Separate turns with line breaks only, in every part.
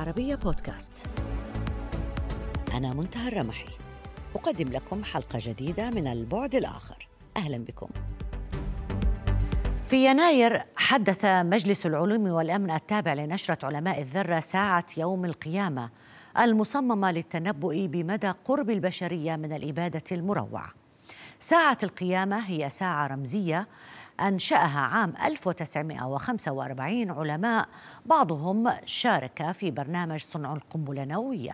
العربية بودكاست. أنا منتهى الرمحي. أقدم لكم حلقة جديدة من البعد الآخر. أهلا بكم. في يناير حدث مجلس العلوم والأمن التابع لنشرة علماء الذرة ساعة يوم القيامة المصممة للتنبؤ بمدى قرب البشرية من الإبادة المروعة. ساعة القيامة هي ساعة رمزية أنشأها عام 1945 علماء بعضهم شارك في برنامج صنع القنبلة النووية.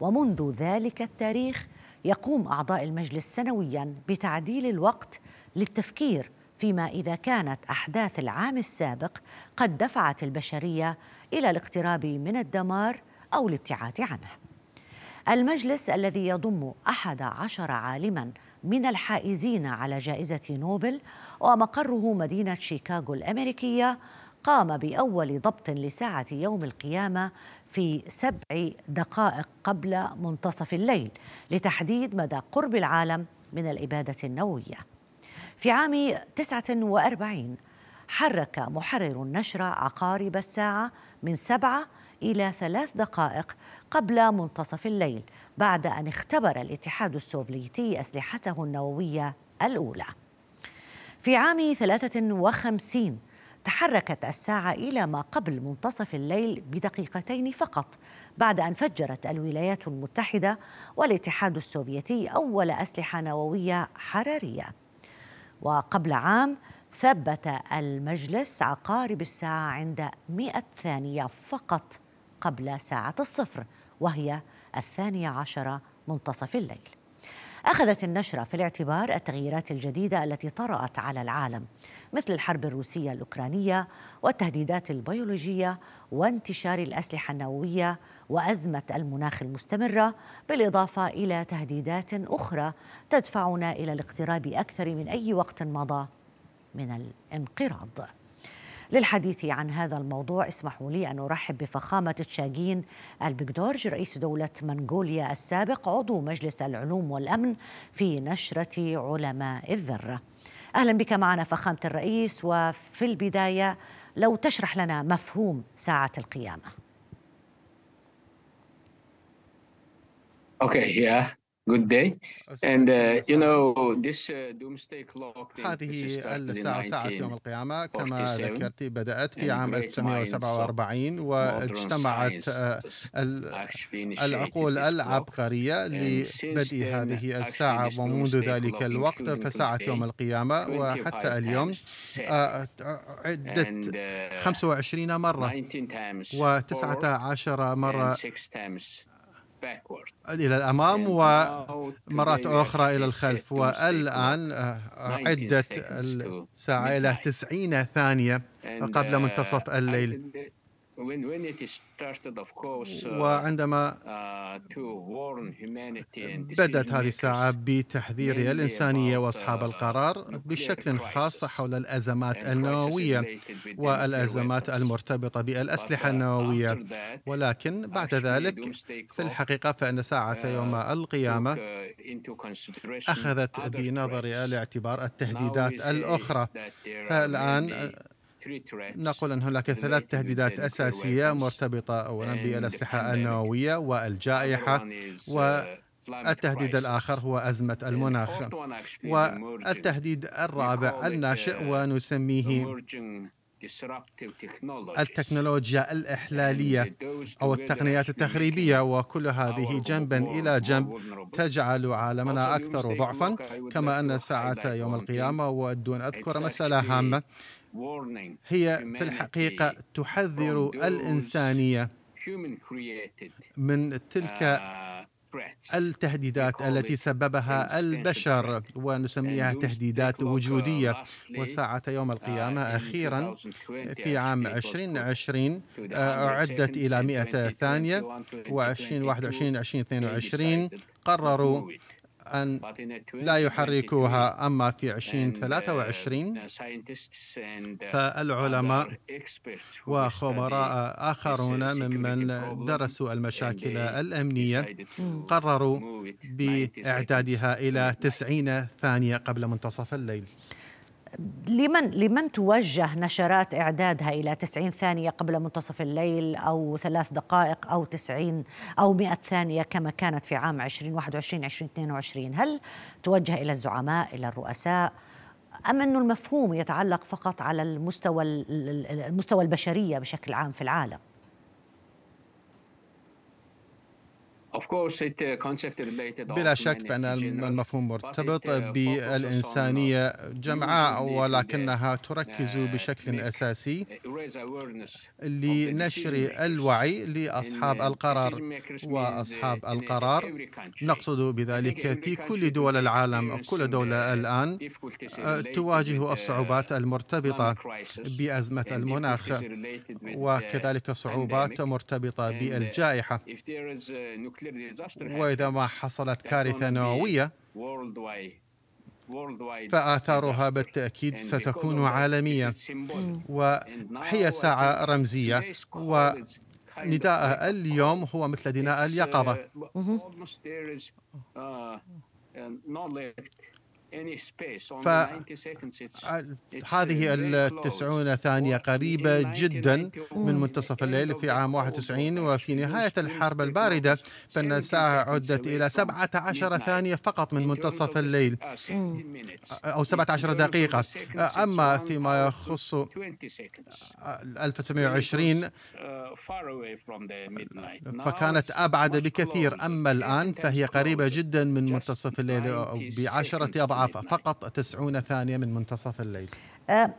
ومنذ ذلك التاريخ يقوم أعضاء المجلس سنويا بتعديل الوقت للتفكير فيما إذا كانت أحداث العام السابق قد دفعت البشرية إلى الاقتراب من الدمار أو الابتعاد عنه. المجلس الذي يضم أحد عشر عالما من الحائزين على جائزة نوبل ومقره مدينة شيكاغو الأمريكية قام بأول ضبط لساعة يوم القيامة في سبع دقائق قبل منتصف الليل لتحديد مدى قرب العالم من الإبادة النووية. في عام 49 حرك محرر النشرة عقارب الساعة من سبعة إلى ثلاث دقائق قبل منتصف الليل بعد أن اختبر الاتحاد السوفيتي أسلحته النووية الأولى. في عام 53 تحركت الساعة إلى ما قبل منتصف الليل بدقيقتين فقط بعد أن فجرت الولايات المتحدة والاتحاد السوفيتي أول أسلحة نووية حرارية. وقبل عام ثبت المجلس عقارب الساعة عند 100 ثانية فقط قبل ساعة الصفر وهي الثانية عشرة منتصف الليل. أخذت النشرة في الاعتبار التغييرات الجديدة التي طرأت على العالم مثل الحرب الروسية الأوكرانية والتهديدات البيولوجية وانتشار الأسلحة النووية وأزمة المناخ المستمرة بالإضافة إلى تهديدات أخرى تدفعنا إلى الاقتراب أكثر من أي وقت مضى من الانقراض. للحديث عن هذا الموضوع. اسمحوا لي أن أرحب بفخامة تشاغين البكدورج رئيس دولة منغوليا السابق عضو مجلس العلوم والأمن في نشرة علماء الذرة أهلا بك معنا فخامة الرئيس وفي البداية لو تشرح لنا مفهوم ساعة القيامة.
Okay, yeah. Good day. And uh, you know this uh, doomsday clock
هذه الساعة ساعة يوم القيامة. كما ذكرت بدأت في عام 1947 واجتمعت العقول العبقرية لبدء هذه الساعة ومنذ ذلك الوقت فساعة يوم القيامة وحتى اليوم عدت 25 مرة و19 مرة. إلى الأمام ومرات أخرى إلى الخلف. والآن عدت الساعة إلى 90 ثانية قبل منتصف الليل. Uh, وعندما uh, بدأت هذه الساعة بتحذير الإنسانية وأصحاب القرار بشكل خاص حول الأزمات النووية والأزمات المرتبطة بالأسلحة النووية. ولكن بعد ذلك في الحقيقة فإن ساعة يوم القيامة أخذت بنظر الاعتبار التهديدات الأخرى. فالآن نقول أن هناك ثلاث تهديدات أساسية مرتبطة أولا بالأسلحة النووية والجائحة والتهديد الآخر هو أزمة المناخ. والتهديد الرابع الناشئ ونسميه التكنولوجيا الإحلالية أو التقنيات التخريبية وكل هذه جنبا إلى جنب تجعل عالمنا أكثر ضعفا. كما أن ساعة يوم القيامة ودون أذكر مسألة هامة هي في الحقيقة تحذر الإنسانية من تلك التهديدات التي سببها البشر ونسميها تهديدات وجودية. وساعة يوم القيامة أخيرا في عام 2020 أعدت إلى 100 ثانية و2021 2022 قرروا أن لا يحركوها أما في 2023 فالعلماء وخبراء آخرون ممن درسوا المشاكل الأمنية قرروا بإعدادها إلى 90 ثانية قبل منتصف الليل.
لمن لمن توجه نشرات إعدادها إلى 90 ثانية قبل منتصف الليل أو ثلاث دقائق أو 90 أو 100 ثانية كما كانت في عام 2021 2022 هل توجه إلى الزعماء إلى الرؤساء؟ أم أن المفهوم يتعلق فقط على المستوى المستوى البشرية بشكل عام في العالم
Uh, بلا شك فإن المفهوم مرتبط بالإنسانية جمعاء ولكنها تركز بشكل أساسي لنشر الوعي لأصحاب القرار وأصحاب القرار. نقصد بذلك في كل دول العالم كل دولة الآن تواجه الصعوبات المرتبطة بأزمة المناخ وكذلك صعوبات مرتبطة بالجائحة. وإذا ما حصلت كارثة نووية فآثارها بالتأكيد ستكون عالمية. وهي ساعة رمزية. ونداء اليوم هو مثل دناء اليقظة. فهذه التسعون ثانية قريبة جدا من منتصف الليل في عام 91 وفي نهاية الحرب الباردة. فإن الساعة عدت إلى 17 ثانية فقط من منتصف الليل. أو 17 دقيقة. أما فيما يخص 1920 فكانت أبعد بكثير. أما الآن فهي قريبة جدا من منتصف الليل بعشرة أضعاف فقط تسعون ثانية من منتصف الليل.
أه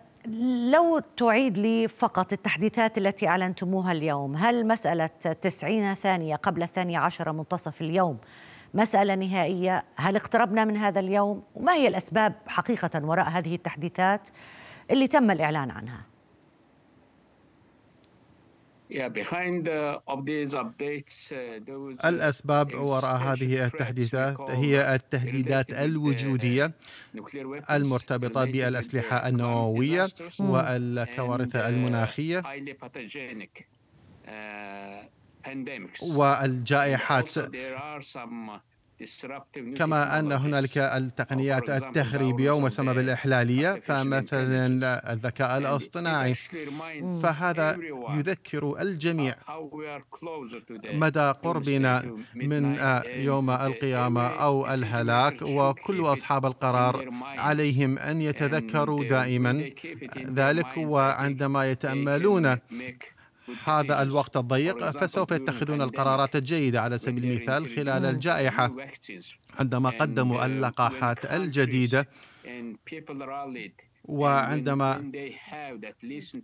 لو تعيد لي فقط التحديثات التي أعلنتموها اليوم هل مسألة تسعين ثانية قبل الثانية عشر منتصف اليوم مسألة نهائية؟ هل اقتربنا من هذا اليوم؟ وما هي الأسباب حقيقة وراء هذه التحديثات اللي تم الإعلان عنها؟
الأسباب وراء هذه التحديثات هي التهديدات الوجودية المرتبطة بالأسلحة النووية والكوارث المناخية والجائحات كما أن هنالك التقنيات التخريبية وما يسمى بالإحلالية فمثلا الذكاء الاصطناعي. فهذا يذكر الجميع. مدى قربنا من يوم القيامة أو الهلاك وكل أصحاب القرار عليهم أن يتذكروا دائما ذلك وعندما يتأملون هذا الوقت الضيق فسوف يتخذون القرارات الجيدة على سبيل المثال خلال الجائحة. عندما قدموا اللقاحات الجديدة وعندما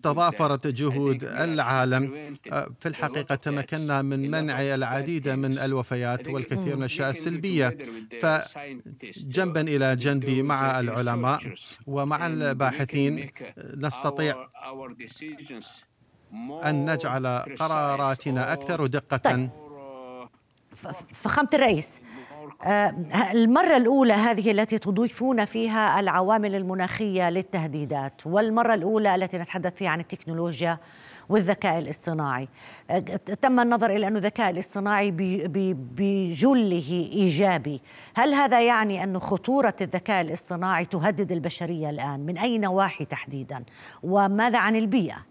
تضافرت جهود العالم في الحقيقة تمكنا من منع العديد من الوفيات والكثير من الأشياء السلبية. فجنبا إلى جنب مع العلماء ومع الباحثين نستطيع أن نجعل قراراتنا أكثر دقة. طيب.
فخامة الرئيس آه، المرة الأولى هذه التي تضيفون فيها العوامل المناخية للتهديدات والمرة الأولى التي نتحدث فيها عن التكنولوجيا والذكاء الاصطناعي. آه، تم النظر إلى أن الذكاء الاصطناعي بجله إيجابي. هل هذا يعني أن خطورة الذكاء الاصطناعي تهدد البشرية الآن؟ من أي نواحي تحديدا؟ وماذا عن البيئة؟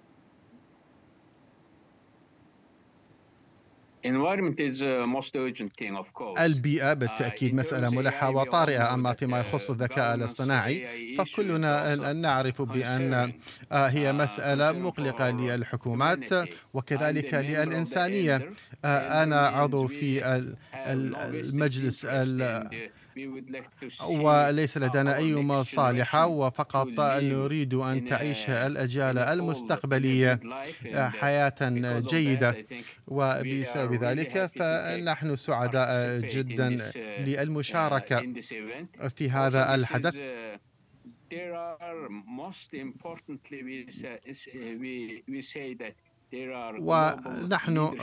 البيئة بالتأكيد مسألة ملحة وطارئة أما فيما يخص الذكاء الاصطناعي فكلنا نعرف بأن آه، هي مسألة مقلقة للحكومات وكذلك للإنسانية. آه، أنا عضو في المجلس وليس لدينا أي مصالح وفقط نريد أن تعيش الأجيال المستقبلية حياة جيدة. وبسبب ذلك فنحن سعداء جدا للمشاركة في هذا الحدث. there are most importantly we say, we, we say that ونحن آه،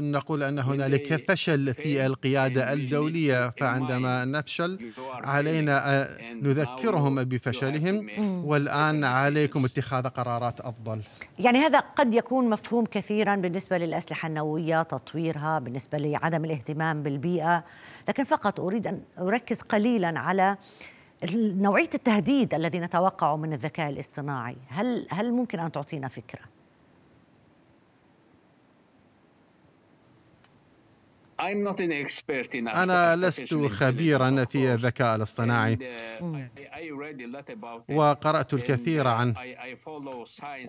نقول ان هنالك فشل في القيادة الدولية. فعندما نفشل علينا آه، نذكرهم بفشلهم. والآن عليكم اتخاذ قرارات أفضل.
يعني هذا قد يكون مفهوم كثيرا بالنسبة للأسلحة النووية تطويرها بالنسبة لعدم الاهتمام بالبيئة. لكن فقط أريد أن أركز قليلا على نوعية التهديد الذي نتوقعه من الذكاء الاصطناعي. هل هل ممكن أن تعطينا فكرة؟
أنا لست خبيرا في الذكاء الاصطناعي. Uh, وقرأت الكثير عنه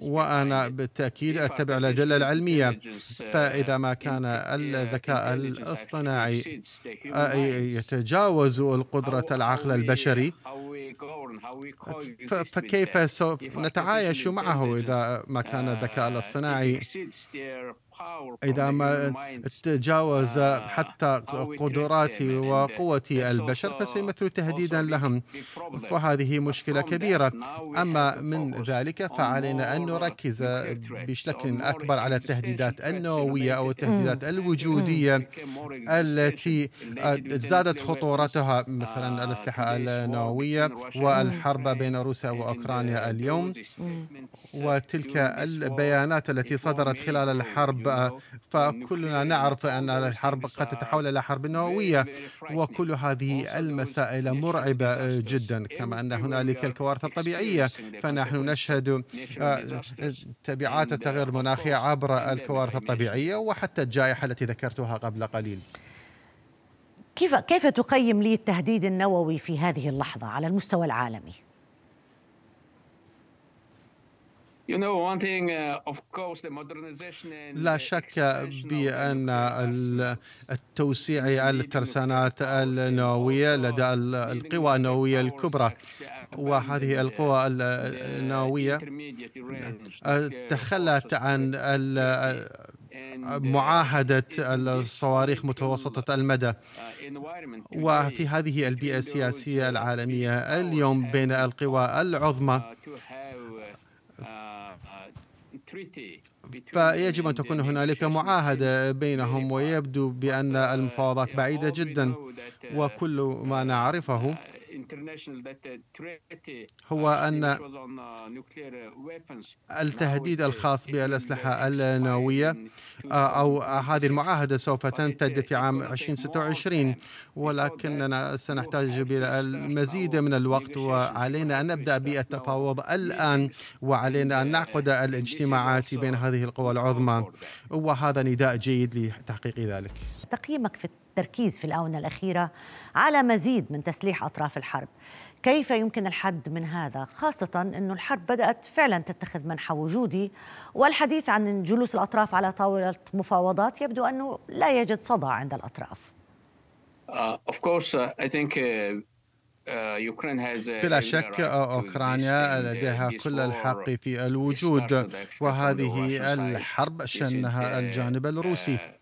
وأنا بالتأكيد أتبع الأدلة العلمية. uh, فإذا ما كان uh, الذكاء الاصطناعي يتجاوز القدرة العقل البشري. فكيف سوف نتعايش معه إذا ما كان الذكاء الاصطناعي؟ إذا ما تجاوز حتى قدرات وقوة البشر فسيمثل تهديدا لهم. فهذه مشكلة كبيرة. أما من ذلك فعلينا أن نركز بشكل أكبر على التهديدات النووية أو التهديدات الوجودية التي زادت خطورتها مثلا الأسلحة النووية والحرب بين روسيا وأوكرانيا اليوم. وتلك البيانات التي صدرت خلال الحرب فكلنا نعرف أن الحرب قد تتحول إلى حرب نووية وكل هذه المسائل مرعبة جدا كما أن هنالك الكوارث الطبيعية. فنحن نشهد آه، تبعات التغير المناخي عبر الكوارث الطبيعية وحتى الجائحة التي ذكرتها قبل قليل.
كيف كيف تقيم لي التهديد النووي في هذه اللحظة على المستوى العالمي؟
Uh, لا شك بأن التوسيع الترسانات النووية لدى القوى النووية الكبرى. وهذه القوى النووية تخلت عن معاهدة الصواريخ متوسطة المدى. وفي هذه البيئة السياسية العالمية اليوم بين القوى العظمى فيجب أن تكون هنالك معاهدة بينهم ويبدو بأن المفاوضات بعيدة جدا. وكل ما نعرفه هو أن التهديد الخاص بالأسلحة النووية أو هذه المعاهدة سوف تنتهي في عام 2026 ولكننا سنحتاج إلى المزيد من الوقت وعلينا أن نبدأ بالتفاوض الآن وعلينا أن نعقد الاجتماعات بين هذه القوى العظمى. وهذا نداء جيد لتحقيق ذلك.
تقييمك في التركيز في الآونة الأخيرة على مزيد من تسليح أطراف الحرب. كيف يمكن الحد من هذا؟ خاصة أن الحرب بدأت فعلا تتخذ منحى وجودي والحديث عن جلوس الأطراف على طاولة مفاوضات يبدو أنه لا يجد صدى عند الأطراف.
Uh, uh, uh...
بلا شك أوكرانيا لديها كل الحق في الوجود وهذه الحرب شنها الجانب الروسي.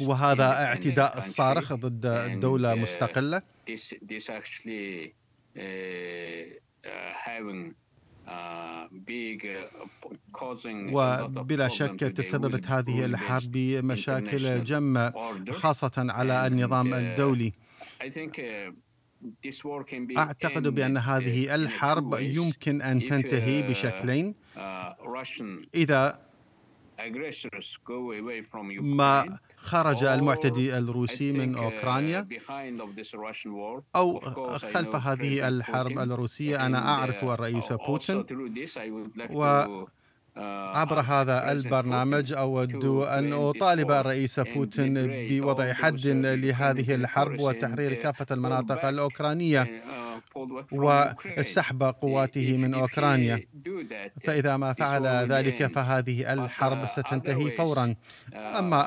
وهذا اعتداء صارخ ضد دولة uh, مستقلة. uh, uh, وبلا شك تسببت هذه الحرب بمشاكل جمة خاصة على النظام الدولي. أعتقد بأن هذه الحرب يمكن أن تنتهي بشكلين. إذا ما خرج المعتدي الروسي من uh, أوكرانيا. أو خلف هذه الحرب الروسية أنا أعرف uh, الرئيس بوتين و عبر هذا البرنامج أود أن أطالب الرئيس بوتين بوضع حد لهذه الحرب وتحرير كافة المناطق الأوكرانية. وسحب قواته من أوكرانيا. فإذا ما فعل ذلك فهذه الحرب ستنتهي فورا. أما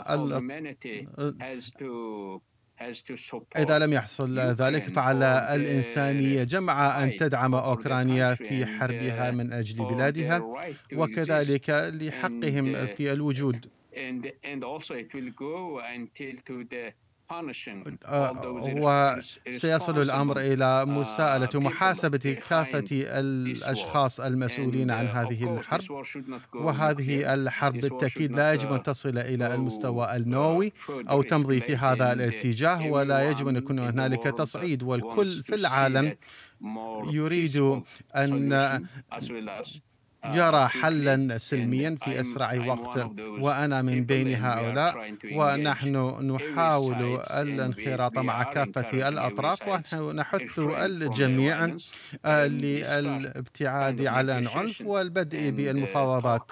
إذا لم يحصل ذلك فعلى الإنسانية جمع أن تدعم أوكرانيا في حربها من أجل بلادها وكذلك لحقهم في الوجود. وسيصل الأمر إلى مساءلة ومحاسبه كافة الأشخاص المسؤولين عن هذه الحرب. وهذه الحرب بالتأكيد لا يجب أن تصل إلى المستوى النووي أو تمضي في هذا الاتجاه ولا يجب أن يكون هنالك تصعيد والكل في العالم يريد أن يرى حلا سلميا في أسرع وقت وأنا من بين هؤلاء ونحن نحاول الانخراط مع كافة الأطراف ونحث الجميع للابتعاد عن العنف والبدء بالمفاوضات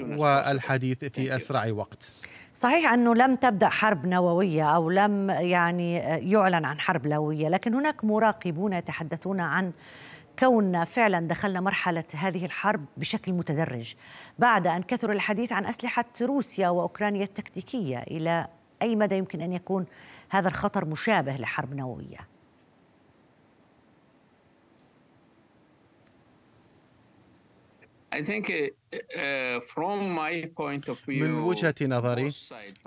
والحديث في أسرع وقت.
صحيح أنه لم تبدأ حرب نووية أو لم يعني يعلن عن حرب نووية لكن هناك مراقبون يتحدثون عن كوننا فعلا دخلنا مرحلة هذه الحرب بشكل متدرج بعد أن كثر الحديث عن أسلحة روسيا وأوكرانيا التكتيكية إلى أي مدى يمكن أن يكون هذا الخطر مشابه لحرب نووية.
I think Uh,
من وجهة نظري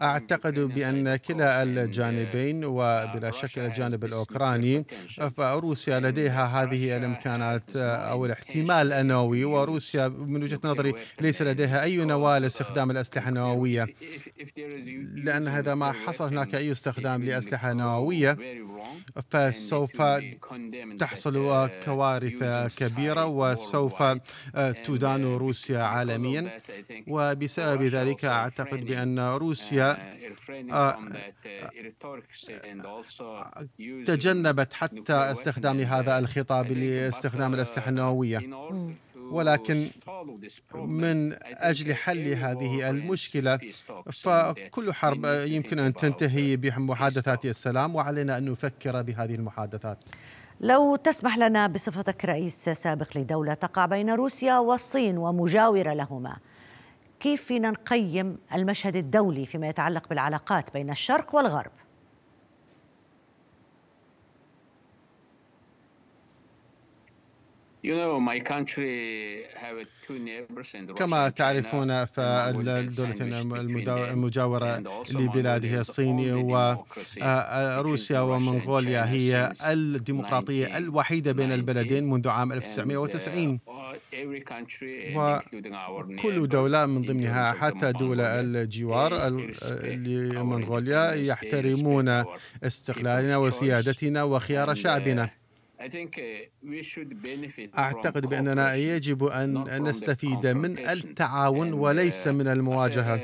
أعتقد بأن كلا الجانبين وبلا شك الجانب الأوكراني فروسيا لديها هذه الإمكانات أو الاحتمال النووي وروسيا من وجهة نظري ليس لديها أي نواة لاستخدام الأسلحة النووية. لأن هذا ما حصل هناك أي استخدام لأسلحة نووية فسوف تحصل كوارث كبيرة وسوف تدان روسيا عالميا. وبسبب ذلك أعتقد بأن روسيا تجنبت حتى استخدام هذا الخطاب لاستخدام الأسلحة النووية. ولكن من أجل حل هذه المشكلة فكل حرب يمكن أن تنتهي بمحادثات السلام وعلينا أن نفكر بهذه المحادثات.
لو تسمح لنا بصفتك رئيس سابق لدولة تقع بين روسيا والصين ومجاورة لهما كيف فينا نقيم المشهد الدولي فيما يتعلق بالعلاقات بين الشرق والغرب؟
كما تعرفون فالدولتين المجاورة لبلاد هي الصين وروسيا ومنغوليا هي الديمقراطية الوحيدة بين البلدين منذ عام 1990 وكل دولة من ضمنها حتى دول الجوار لمنغوليا يحترمون استقلالنا وسيادتنا وخيار شعبنا Uh, أعتقد بأننا يجب أن نستفيد من التعاون وليس من المواجهة.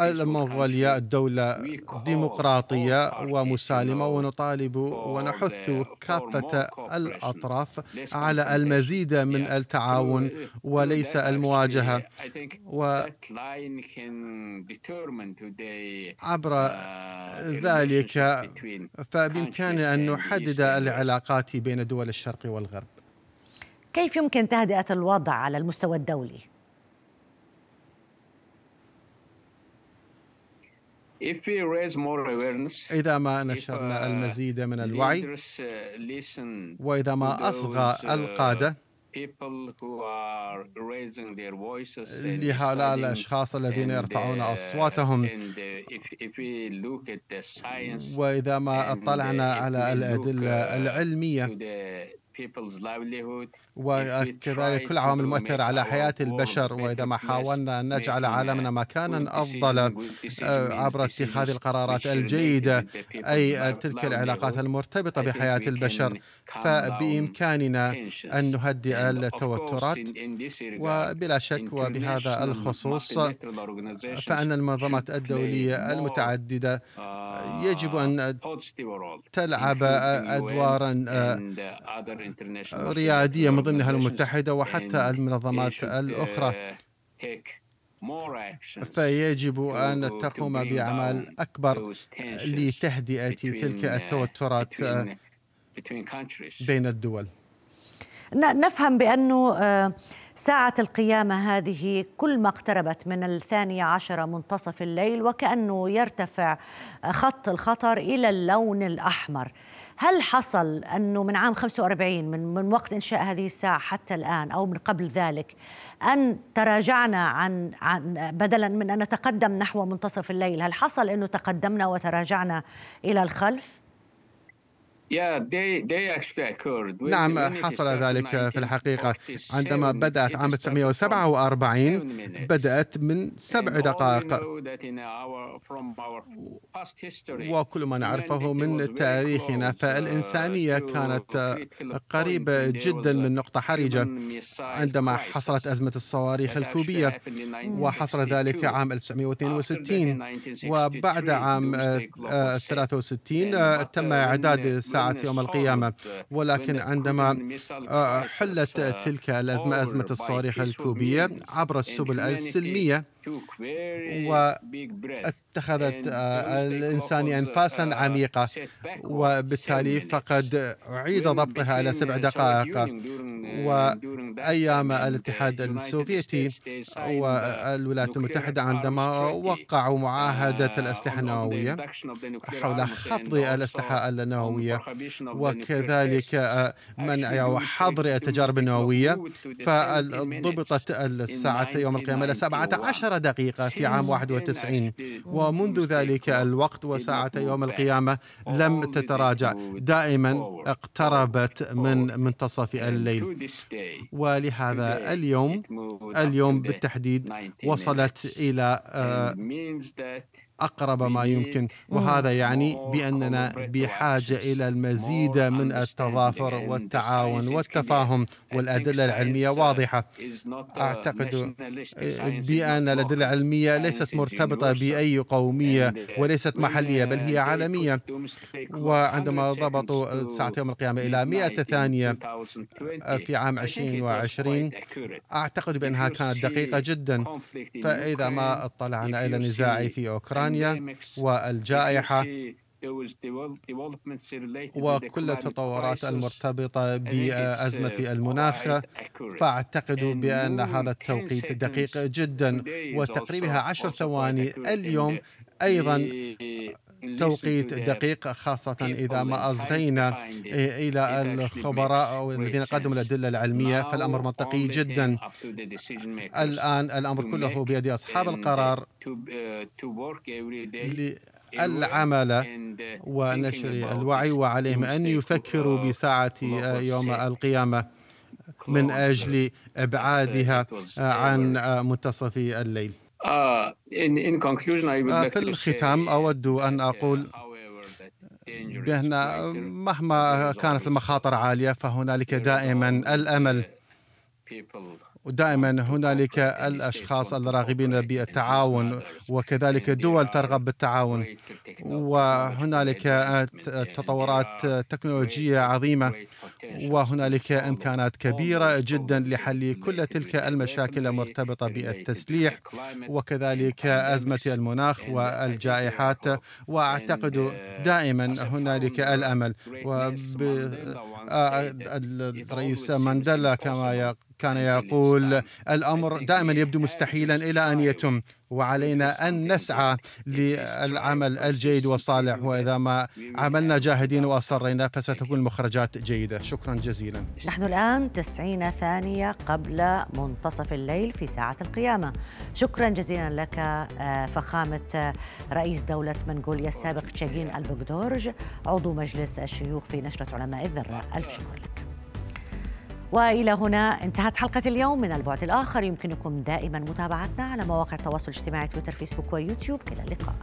المنغوليا دولة ديمقراطية ومسالمة ونطالب ونحث كافة الأطراف على المزيد من التعاون وليس المواجهة. و عبر ذلك فبإمكاننا أن نحدد العلاقات بين دول الشرق والغرب
كيف يمكن تهدئة الوضع على المستوى الدولي؟
إذا ما نشرنا uh, المزيد من الوعي uh, وإذا ما أصغى القادة لهؤلاء الأشخاص الذين يرفعون uh, أصواتهم. وإذا ما اطلعنا على الأدلة العلمية. وكذلك كل عوامل المؤثرة على حياة البشر وإذا ما حاولنا أن نجعل عالمنا مكانا أفضل آه، عبر اتخاذ القرارات الجيدة أي تلك العلاقات المرتبطة بحياة البشر. فبإمكاننا أن نهدئ التوترات وبلا شك وبهذا الخصوص فأن المنظمات الدولية المتعددة يجب أن تلعب أدوارا ريادية من ضمنها المتحدة وحتى المنظمات الأخرى. فيجب أن تقوم بأعمال أكبر لتهدئة تلك التوترات بين الدول.
نفهم بأنه آه، ساعة القيامة هذه كل ما اقتربت من الثانية عشرة منتصف الليل وكأنه يرتفع خط الخطر إلى اللون الأحمر. هل حصل أنه من عام 45 من, من وقت إنشاء هذه الساعة حتى الآن أو من قبل ذلك أن تراجعنا عن, عن بدلا من أن نتقدم نحو منتصف الليل هل حصل أنه تقدمنا وتراجعنا إلى الخلف؟
نعم حصل ذلك في الحقيقة. عندما بدأت عام 1947 بدأت من سبع دقائق. وكل ما نعرفه من تاريخنا فالإنسانية كانت قريبة جدا من نقطة حرجة. عندما حصلت أزمة الصواريخ الكوبية وحصل ذلك عام 1962 وبعد عام 63 تم إعداد يوم القيامة. ولكن عندما حلت تلك الأزمة أزمة الصواريخ الكوبية عبر السبل السلمية. واتخذت آه، الإنسانية أنفاسا عميقة. وبالتالي فقد أعيد ضبطها إلى سبع دقائق. وأيام الاتحاد السوفيتي والولايات المتحدة عندما وقعوا معاهدة الأسلحة النووية حول خفض الأسلحة النووية. وكذلك آه، منع وحظر التجارب النووية. فضبطت الساعة يوم القيامة إلى 17 دقيقة في عام 91 ومنذ ذلك الوقت وساعة يوم القيامة لم تتراجع. دائما اقتربت من منتصف الليل. ولهذا اليوم اليوم بالتحديد وصلت إلى آه، أقرب ما يمكن. وهذا يعني بأننا بحاجة إلى المزيد من التضافر والتعاون والتفاهم والأدلة العلمية واضحة. أعتقد بأن الأدلة العلمية ليست مرتبطة بأي قومية وليست محلية بل هي عالمية. وعندما ضبطوا ساعة يوم القيامة إلى 100 ثانية في عام 2020 أعتقد بأنها كانت دقيقة جدا. فإذا ما اطلعنا إلى النزاع في أوكرانيا أوكرانيا والجائحة وكل التطورات المرتبطة بأزمة المناخ. فأعتقد بأن هذا التوقيت دقيق جدا وتقريبها عشر ثواني اليوم أيضا. توقيت دقيق خاصة إذا ما أصغينا إلى الخبراء الذين قدموا الأدلة العلمية فالأمر منطقي جدا. الآن الأمر كله بيد أصحاب القرار العمل ونشر الوعي وعليهم أن يفكروا بساعة يوم القيامة من أجل إبعادها عن منتصف الليل. في الختام أود أن أقول بأن مهما كانت المخاطر عالية فهنالك دائما الأمل. ودائما هنالك الأشخاص الراغبين بالتعاون وكذلك دول ترغب بالتعاون وهنالك تطورات تكنولوجية عظيمة وهنالك إمكانات كبيرة جدا لحل كل تلك المشاكل المرتبطة بالتسليح وكذلك أزمة المناخ والجائحات. وأعتقد دائما هنالك الأمل الرئيس مانديلا كما كان يقول الأمر دائما يبدو مستحيلا إلى أن يتم وعلينا أن نسعى للعمل الجيد والصالح وإذا ما عملنا جاهدين وأصرينا فستكون المخرجات جيدة. شكرا جزيلا.
نحن الآن 90 ثانية قبل منتصف الليل في ساعة القيامة. شكرا جزيلا لك آه، فخامة رئيس دولة منغوليا السابق تشاغين البغدورج عضو مجلس الشيوخ في نشرة علماء الذرة. ألف شكر لك. وإلى هنا انتهت حلقة اليوم. من البعد الآخر يمكنكم دائما متابعتنا على مواقع التواصل الاجتماعي تويتر فيسبوك ويوتيوب. إلى اللقاء.